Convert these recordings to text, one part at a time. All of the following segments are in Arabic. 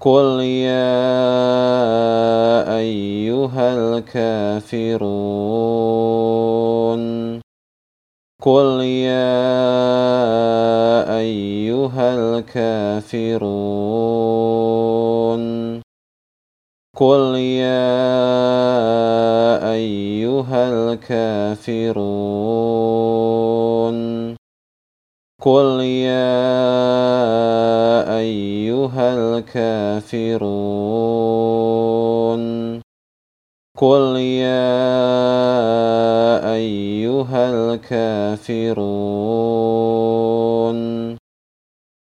قل يا أيها الكافرون قل يا أيها الكافرون قل يا أيها الكافرون قل يا أيها الكافرون. قل يا أيها الكافرون.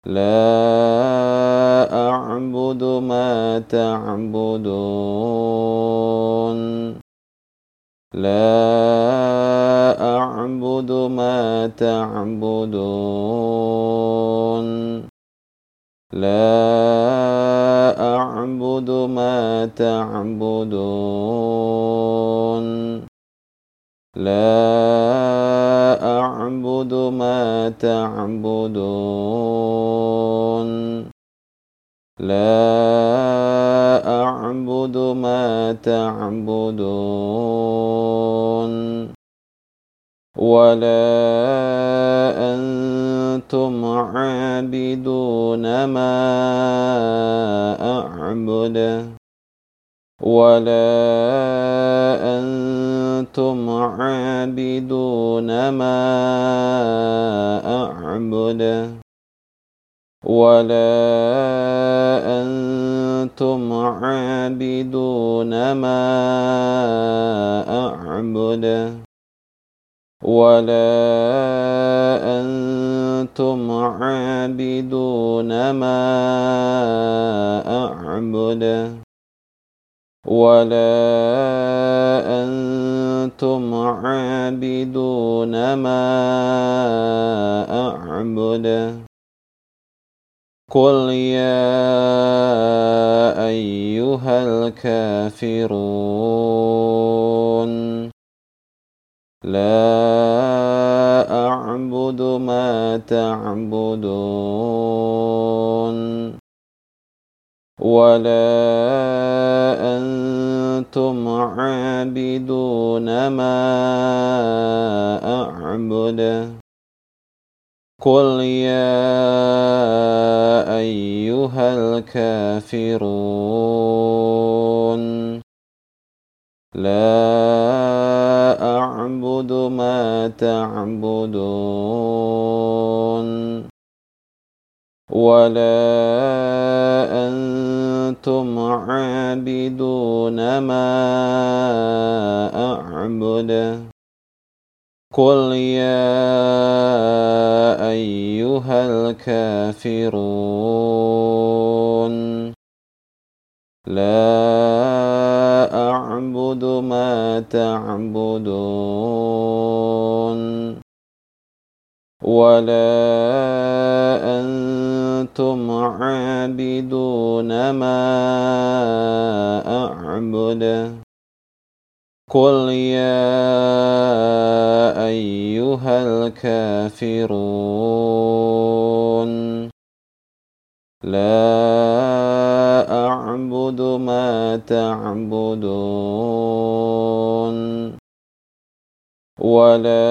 لا أعبد ما تعبدون. لا أعبد ما تعبدون ما تعبدون. ولا أنتم عابدون ما أعبد. ولا أنتم عابدون ما أعبد. ولا أنتم عابدون ما أعبد. ولا أنتم عابدون ما أعبد. ولا أنتم عابدون ما أعبد. قل يا أيها الكافرون. لا أعبد ما تعبدون. ولا أنتم عابدون ما أعبد. قل يا أيها الكافرون لا أعبد ما تعبدون ولا أنتم عابدون ما أعبد قل يا أيها الكافرون. لا أعبد ما تعبدون. ولا أنتم عابدون ما أعبد. قل يا أيها الكافرون. لا أعبد ما تعبدون ولا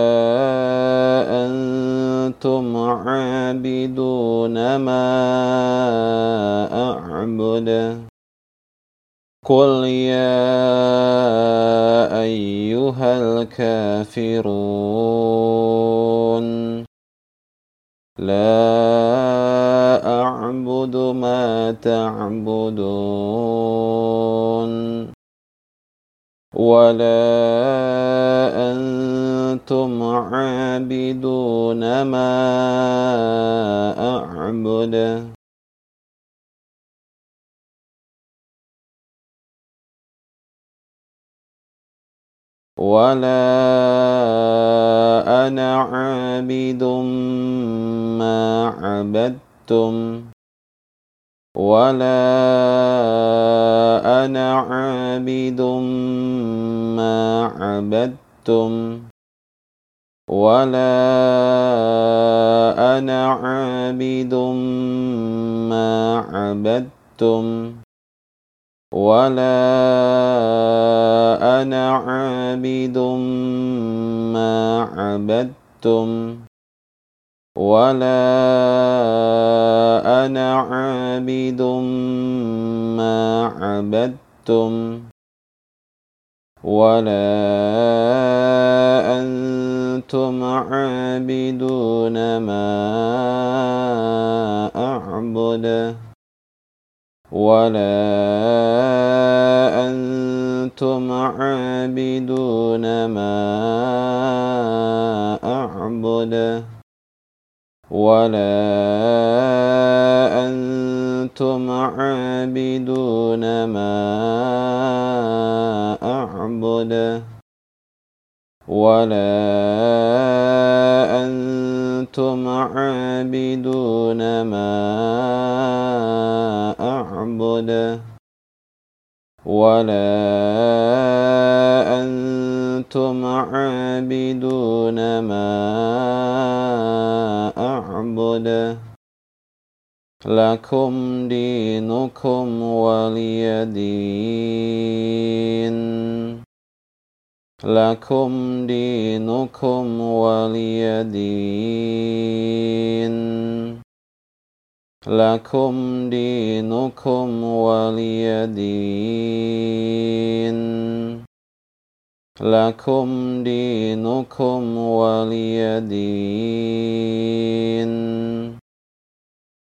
أنتم عابدون ما أعبد. قل يا أيها الكافرون لا أعبد ما تعبدون. ولا أنتم عابدون ما أعبد. ولا أنا عابد ما عبدتم. ولا أنا عابد ما عبدتم ولا أنا عابد ما عبدتم ولا أنا عابد ما عبدتم ولا أنا عابد ما عبدتم ولا أنتم عابدون ما أعبد ولا أنتم عابدون ما أعبد ولا أنتم عابدون ما أعبد. ولا أنتم عابدون ما أعبد. ولا أنتم عابدون ما أعبد. لكم دينكم ولي دين. لكم دينكم ولي دين. لكم دينكم ولي دين. لكم دينكم ولي دين.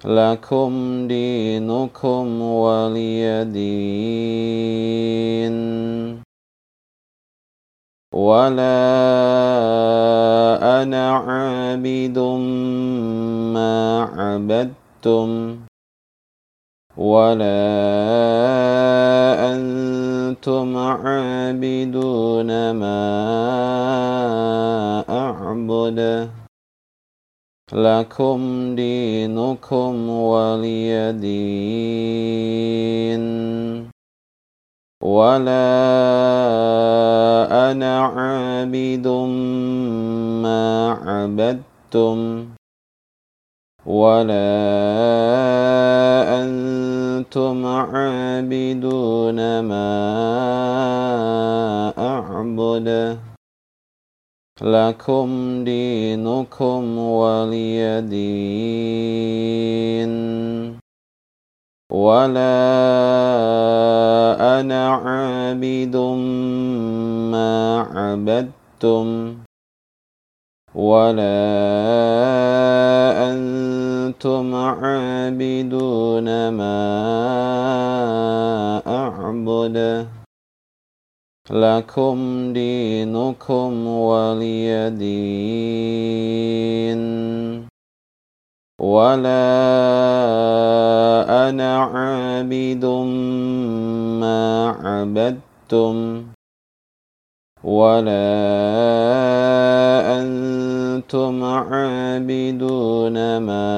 لكم دينكم ولي دين. ولا أنا عابد ما عبدتم. ولا أنتم عابدون ما أعبد. لكم دينكم ولي دين. ولا أنا عابد ما عبدتم. ولا أنتم عابدون ما أعبد. لكم دينكم ولي دين. ولا أنا عابد ما عبدتم. ولا أنتم عابدون ما أعبد. لكم دينكم ولي دين. ولا أنا عابد ما عبدتم. ولا أنتم عابدون ما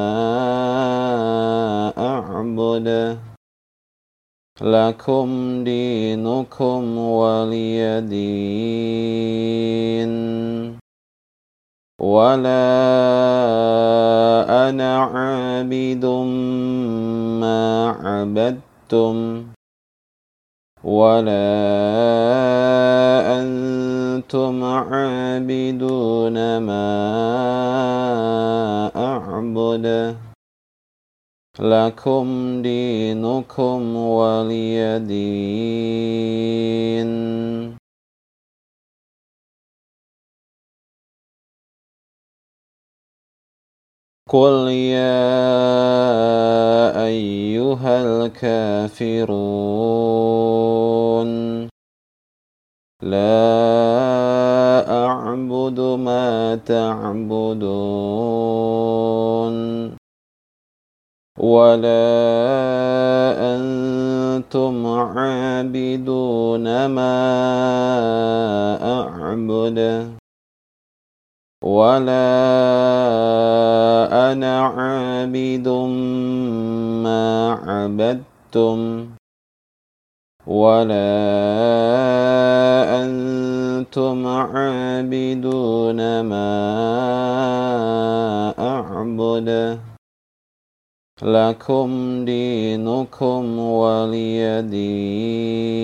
أعبد. لكم دينكم ولي دين. ولا أنا عابد ما عبدتم. ولا أنتم عابدون ما أعبد. لكم دينكم ولي دين. قل يا أيها الكافرون. لا أعبد ما تعبدون ولا أنتم عابدون ما أعبد ولا أنا عابد ما عبدتم ولا أنتم عابدون ما أعبد. لكم دينكم ولي دين.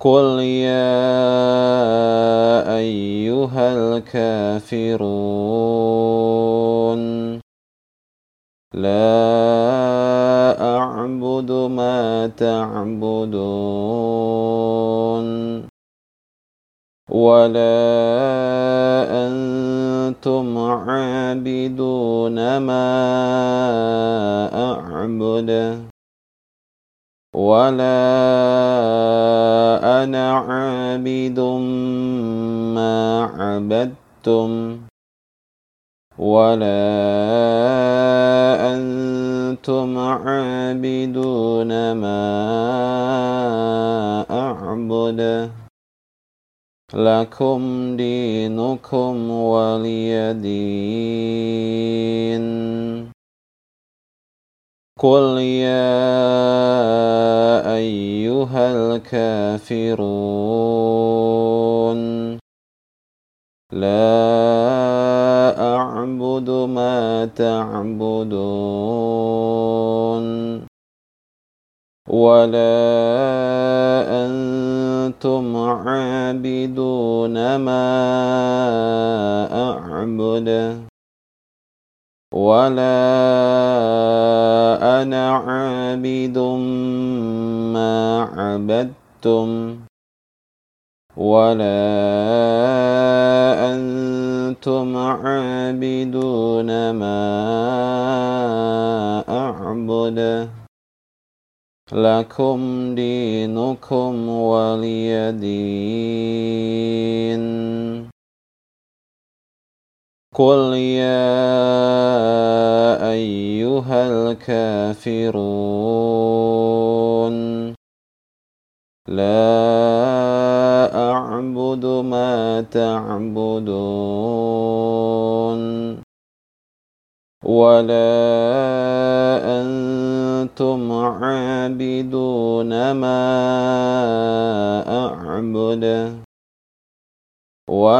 قل يا ايها الكافرون. لا أعبد ما تعبدون ولا أنتم عابدون ما أعبد ولا أنا عابد ما عبدتم ولا أنتم عابدون ما أعبد. لكم دينكم ولي دين. قل يا ايها الكافرون. لا ولا أنتم عابدون ما أعبد ولا أنا عابد ما عبدتم ولا أنتم عابدون ما أعبد لكم دينكم ولي دين. قل يا أيها الكافرون لا أعبد ما تعبدون ولا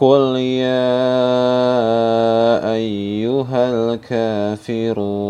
قل يا ايها الكافرون